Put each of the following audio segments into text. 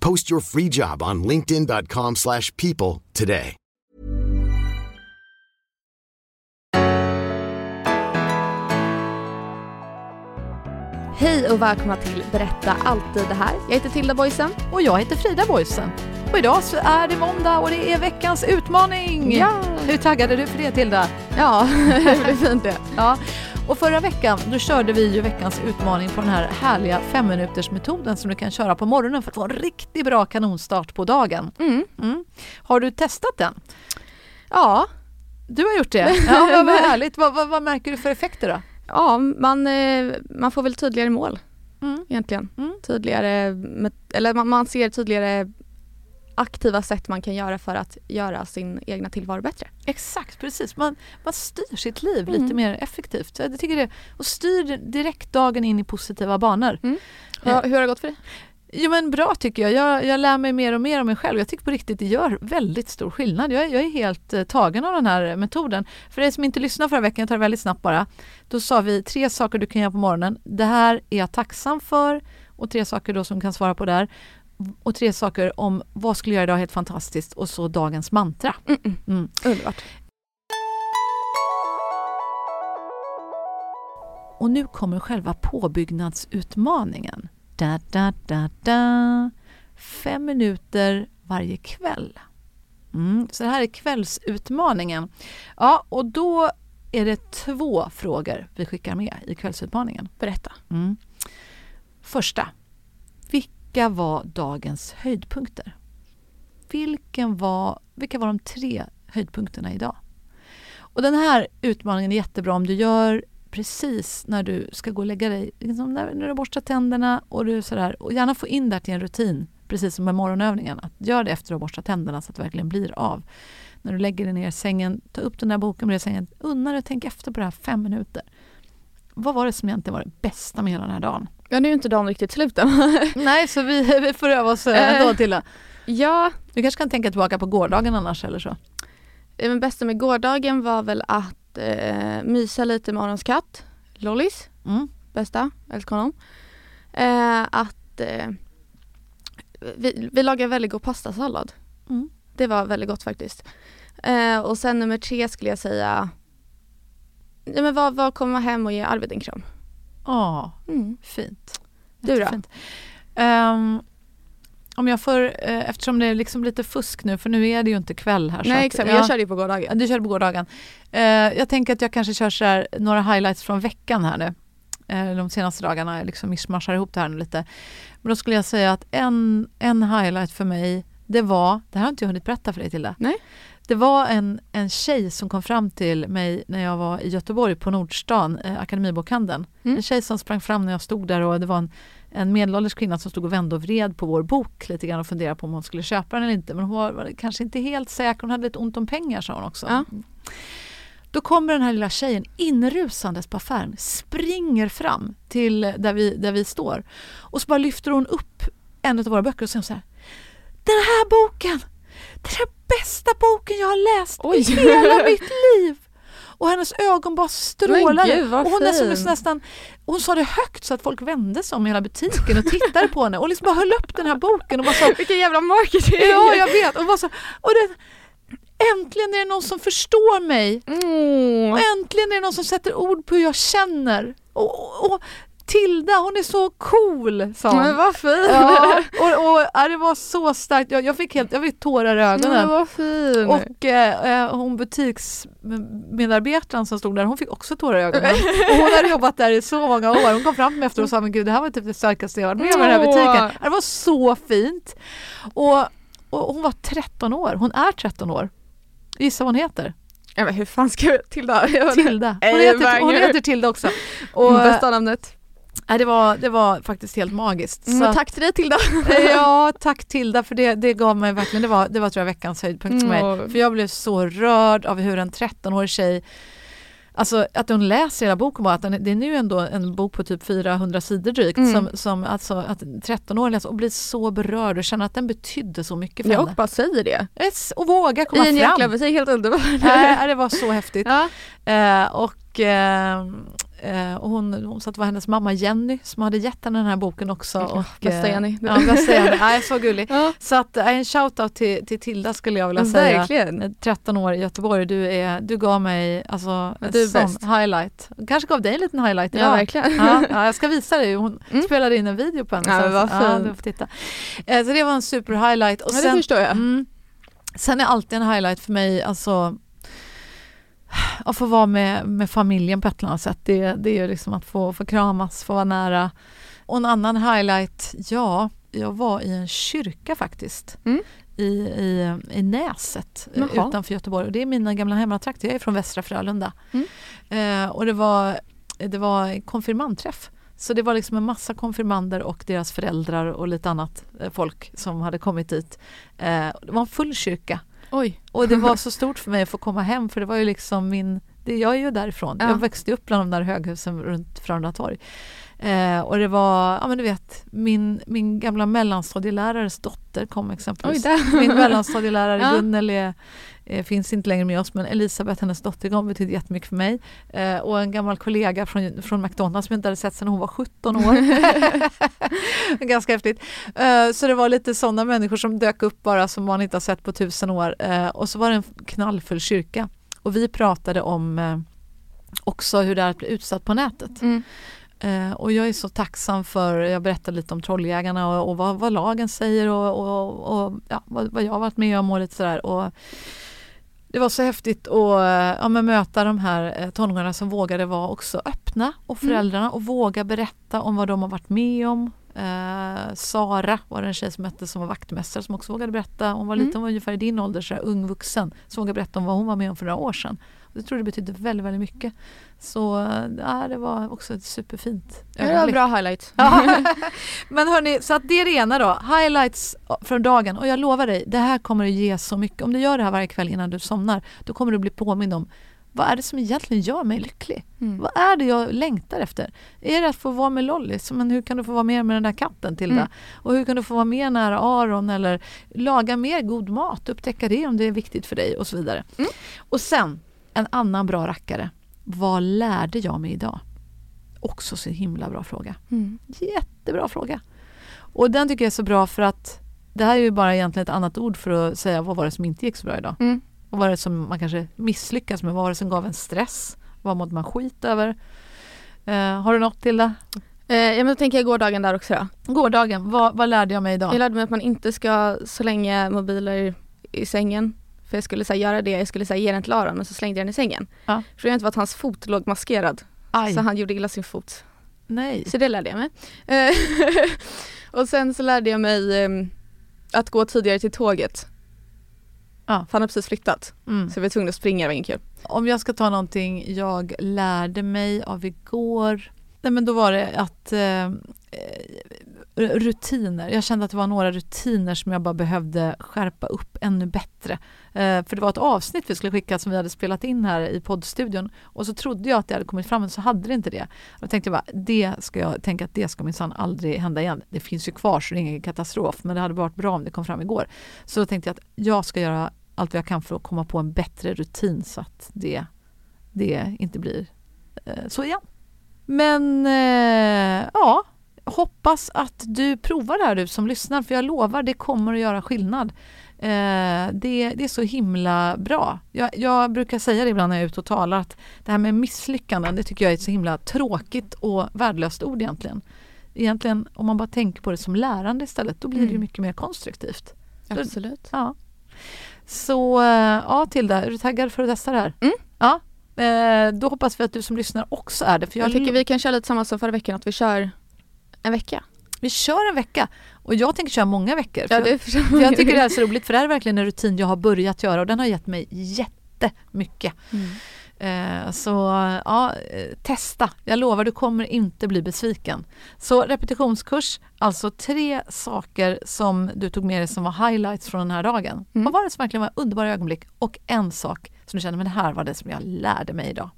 Post your free job on linkedin.com/people slash people today. Hej och välkomna till Berätta alltid det här. Jag heter Tilda Boysen. Och jag heter Frida Boysen. Och idag så är det måndag och det är veckans utmaning! Ja. Hur taggad är du för det Tilda? Ja, det blir fint det. Ja. Och förra veckan då körde vi ju veckans utmaning på den här härliga femminutersmetoden som du kan köra på morgonen för att få en riktigt bra kanonstart på dagen. Mm. Mm. Har du testat den? Ja, Du har gjort det? Ja, vad, vad härligt. Vad, vad, vad märker du för effekter då? ja man, eh, man får väl tydligare mål Mm. egentligen. Mm. Tydligare, eller man, man ser tydligare aktiva sätt man kan göra för att göra sin egna tillvaro bättre. Exakt, precis. Man, man styr sitt liv Mm. lite mer effektivt. Jag tycker det, och styr direkt dagen in i positiva banor. Ja, hur har det gått för dig? Jo men bra tycker jag. jag. Jag lär mig mer och mer om mig själv. Jag tycker på riktigt det gör väldigt stor skillnad. Jag, är- jag är helt eh, tagen av den här metoden. För dig som inte lyssnade förra veckan, jag tar det väldigt snabbt bara. Då sa vi tre saker du kan göra på morgonen. Det här är jag tacksam för. Och tre saker då som kan svara på där. Och tre saker om vad skulle jag göra idag helt fantastiskt. Och så dagens mantra. Mm-mm. Mm. Underbart. Och nu kommer själva påbyggnadsutmaningen. Da, da, da, da. Fem minuter varje kväll. Mm, så det här är kvällsutmaningen. Ja, och då är det två frågor vi skickar med i kvällsutmaningen. Berätta. Mm. Första. Vilka var dagens höjdpunkter? Vilken var, vilka var de tre höjdpunkterna idag? Och den här utmaningen är jättebra om du gör precis när du ska gå och lägga dig. Liksom när, när du borstar tänderna och du sådär. Och gärna få in det till en rutin, precis som med morgonövningen. Att gör det efter att du har borstat tänderna så att det verkligen blir av. När du lägger dig ner i sängen, ta upp den där boken bredvid sängen. Unna dig att tänka efter på det här fem minuter. Vad var det som egentligen var det bästa med hela den här dagen? Ja, nu är ju inte dagen riktigt slut än. Nej, så vi, vi får öva oss eh, ändå till det. ja, Du kanske kan tänka tillbaka på gårdagen annars eller så. det men bästa med gårdagen var väl att eh, mysa lite med Arons katt, Lollis. Mm. bästa, älskar honom. Eh, att eh, vi, vi lagar väldigt god pastasallad. Mm. Det var väldigt gott faktiskt. Eh, och sen nummer tre skulle jag säga, ja, men vad, vad komma hem och ge Arvid en kram. Ja, Mm. fint. Du då? Ehm, om jag får, eh, eftersom det är liksom lite fusk nu, för nu är det ju inte kväll här. Nej att- exakt, men ja. jag körde ju på Ja, gårdagen. du körde på gårdagen. Eh, jag tänker att jag kanske kör så här, några highlights från veckan här nu. Eh, de senaste dagarna. Jag liksom mischmaschar ihop det här nu lite. Men då skulle jag säga att en, en highlight för mig, det var, det här har inte jag hunnit berätta för dig Tilda. Nej. Det var en, en tjej som kom fram till mig när jag var i Göteborg på Nordstan, eh, Akademibokhandeln. Mm. En tjej som sprang fram när jag stod där och det var en, en medelålders kvinna som stod och vände och vred på vår bok lite grann och funderade på om hon skulle köpa den eller inte. Men hon var, var kanske inte helt säker, hon hade lite ont om pengar sa hon också. Ja. Då kommer den här lilla tjejen inrusandes på affären, springer fram till där vi, där vi står och så bara lyfter hon upp en av våra böcker och säger så här Den här boken! Den här bästa boken jag har läst Oj. i hela mitt liv! Och hennes ögon bara strålade. gud, och hon, nästan, nästan, hon sa det högt så att folk vände sig om i hela butiken och tittade på henne och liksom bara höll upp den här boken och bara så Vilken jävla marketing! Ja, jag vet. Och, bara så, och det, äntligen är det någon som förstår mig. Mm. Och äntligen är det någon som sätter ord på hur jag känner. Och, och, och Tilda hon är så cool sa hon. Men vad fin! Ja, och, och, ja, det var så starkt, jag, jag fick helt, jag fick tårar i ögonen. Men vad fin! Och eh, eh, hon butiksmedarbetaren som stod där, hon fick också tårar i ögonen. Och hon hade jobbat där i så många år. Hon kom fram till mig efter och sa, men gud det här var typ det starkaste jag varit med om i den här butiken. Det var så fint. Och, och hon var 13 år, hon är 13 år. Gissa vad hon heter? Ja, men hur fan ska jag Tilda? Tilda. Hon heter, hon heter Tilda också. Och, Bästa namnet. Nej, det, var, det var faktiskt helt magiskt. Mm, Så tack till dig Tilda. Ja, tack Tilda för det, det gav mig verkligen, det var, det var tror jag veckans höjdpunkt för mig. Mm. För jag blev så rörd av hur en 13-årig tjej Alltså att hon läser hela boken bara, att den, det är nu ändå en bok på typ 400 sidor drygt Mm. som, som alltså att en 13-åring läser och blir så berörd och känner att den betydde så mycket för Jag henne. bara säger det. Yes, Och våga komma I en fram. jäkla butik, helt underbart. Nej, det var så häftigt. Ja. Eh, och, eh, eh, och hon, hon sa att det var hennes mamma Jenny som hade gett henne den här boken också. Ja, Och, bästa eh, Jenny. Ja, bästa Jenny. Nej, så gullig. Ja. Så att, eh, en shoutout till, till Tilda skulle jag vilja säga. Verkligen. Eh, 13 år i Göteborg, du, är, du gav mig alltså, Du sån bäst. highlight. Kanske gav dig en liten highlight Ja, idag. verkligen. Ja, ja, jag ska visa dig, hon Mm. spelade in en video på henne. Ja, men vad ja, du får titta. Eh, så det var en super highlight. Och Ja, det sen, förstår jag. Mm, sen är alltid en highlight för mig alltså att få vara med, med familjen på ett eller annat sätt. Det, det är liksom att få, få kramas, få vara nära. Och en annan highlight, ja, jag var i en kyrka faktiskt. Mm. I, i, i Näset eh, Jaha. utanför Göteborg. Och det är mina gamla hemmatrakter. Jag är från Västra Frölunda. Mm. Eh, och det var, det var konfirmandträff. Så det var liksom en massa konfirmander och deras föräldrar och lite annat eh, folk som hade kommit dit. Eh, det var en full kyrka. Oj. Och det var så stort för mig att få komma hem för det var ju liksom min, det, jag är ju därifrån. Ja. Jag växte upp bland de där höghusen runt Frölunda torg. Eh, och det var, ja men du vet, min, min gamla mellanstadielärares dotter kom Oj, exempelvis. där. Min mellanstadielärare Ja. Gunnel är, eh, finns inte längre med oss men Elisabeth, hennes dotter, kom betyder jättemycket för mig. Eh, och en gammal kollega från, från McDonalds som jag inte hade sett sedan hon var 17 år. Ganska häftigt. Eh, så det var lite sådana människor som dök upp bara som man inte har sett på tusen år. Eh, och så var det en knallfull kyrka. Och vi pratade om eh, också hur det är att bli utsatt på nätet. Mm. Eh, och jag är så tacksam för, jag berättade lite om Trolljägarna och, och vad, vad lagen säger och, och, och ja, vad, vad jag har varit med om och lite sådär. Och det var så häftigt att eh, ja, möta de här eh, tonåringarna som vågade vara också öppna och föräldrarna och våga berätta om vad de har varit med om. Eh, Sara var en tjej som hette som var vaktmästare som också vågade berätta. Hon var Mm. lite, hon var ungefär i din ålder, så ung vuxen, som vågade berätta om vad hon var med om för några år sedan. Och det tror jag det betydde väldigt, väldigt mycket. Så eh, ja, det var också ett superfint Det var ögonblick. bra highlight. Ja. Men hörni, så att det är det ena då. Highlights från dagen. Och jag lovar dig, det här kommer att ge så mycket. Om du gör det här varje kväll innan du somnar, då kommer du bli påmind om vad är det som egentligen gör mig lycklig? Mm. Vad är det jag längtar efter? Är det att få vara med Lollis? Men hur kan du få vara med med den där katten Tilda? Mm. Och hur kan du få vara med nära Aron eller laga mer god mat? Upptäcka det om det är viktigt för dig och så vidare. Mm. Och sen, en annan bra rackare. Vad lärde jag mig idag? Också så himla bra fråga. Mm. Jättebra fråga. Och den tycker jag är så bra för att det här är ju bara egentligen ett annat ord för att säga vad var det som inte gick så bra idag. Mm. Vad var det som man kanske misslyckas med? Vad var det som gav en stress? Vad mådde man skit över? Eh, har du något till det? Eh, ja men då tänker jag gårdagen där också då. Gårdagen, vad, vad lärde jag mig idag? Jag lärde mig att man inte ska så länge mobiler i sängen. För jag skulle så här, göra det, jag skulle så här, ge den till Aron men så slängde jag den i sängen. Ja. Inte var att hans fot låg maskerad. Aj, Så han gjorde illa sin fot. nej. Så det lärde jag mig. Eh, och sen så lärde jag mig ehm, att gå tidigare till tåget. Ja. För han har precis flyttat. Mm. Så jag var tvungen att springa, det var inget kul. Om jag ska ta någonting jag lärde mig av igår. Nej men då var det att eh, eh, rutiner. Jag kände att det var några rutiner som jag bara behövde skärpa upp ännu bättre. Eh, för det var ett avsnitt vi skulle skicka som vi hade spelat in här i poddstudion och så trodde jag att det hade kommit fram men så hade det inte det. Då tänkte jag bara, det ska jag tänka att det ska minsann aldrig hända igen. Det finns ju kvar så det är ingen katastrof men det hade varit bra om det kom fram igår. Så då tänkte jag att jag ska göra allt vad jag kan för att komma på en bättre rutin så att det, det inte blir eh, så igen. Men eh, ja, hoppas att du provar det här du som lyssnar för jag lovar det kommer att göra skillnad. Eh, det, det är så himla bra. Jag, jag brukar säga det ibland när jag är ute och talar att det här med misslyckanden det tycker jag är ett så himla tråkigt och värdelöst ord egentligen. Egentligen om man bara tänker på det som lärande istället då blir det Mm. mycket mer konstruktivt. Absolut. Ja. Så eh, ja Tilda, är du taggad för att testa det här? Mm. Ja. Eh, då hoppas vi att du som lyssnar också är det. För jag, Jag tycker vi kan köra lite samma som förra veckan, att vi kör en vecka. vi kör en vecka och jag tänker köra många veckor. Ja, För- det förstår För jag tycker det är så roligt för det här är verkligen en rutin jag har börjat göra och den har gett mig jättemycket. Mm. Eh, så ja, eh, testa. Jag lovar du kommer inte bli besviken. Så repetitionskurs, alltså tre saker som du tog med dig som var highlights från den här dagen. Mm. Vad var det som verkligen var underbara ögonblick? Och en sak som du känner, men det här var det som jag lärde mig idag.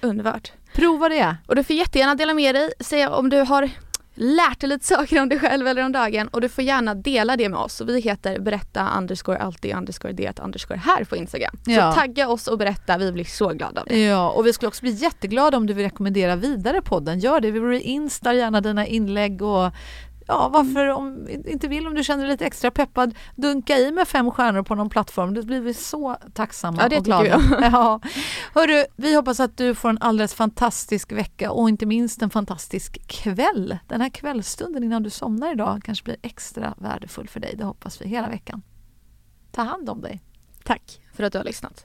Underbart. Prova det! Och du får jättegärna dela med dig, säga om du har lärt dig lite saker om dig själv eller om dagen och du får gärna dela det med oss. Och vi heter berätta underscore alltid underscore det underscore här på Instagram. Ja. Så tagga oss och berätta, vi blir så glada av det. Ja, och vi skulle också bli jätteglada om du vill rekommendera vidare podden. Gör det. Vi reinstar gärna dina inlägg och ja, varför om inte vill om du känner dig lite extra peppad, dunka i med fem stjärnor på någon plattform. Det blir vi så tacksamma Ja, det och glada. jag. Ja. Hörru, vi hoppas att du får en alldeles fantastisk vecka och inte minst en fantastisk kväll. Den här kvällstunden innan du somnar idag kanske blir extra värdefull för dig. Det hoppas vi hela veckan. Ta hand om dig. Tack för att du har lyssnat.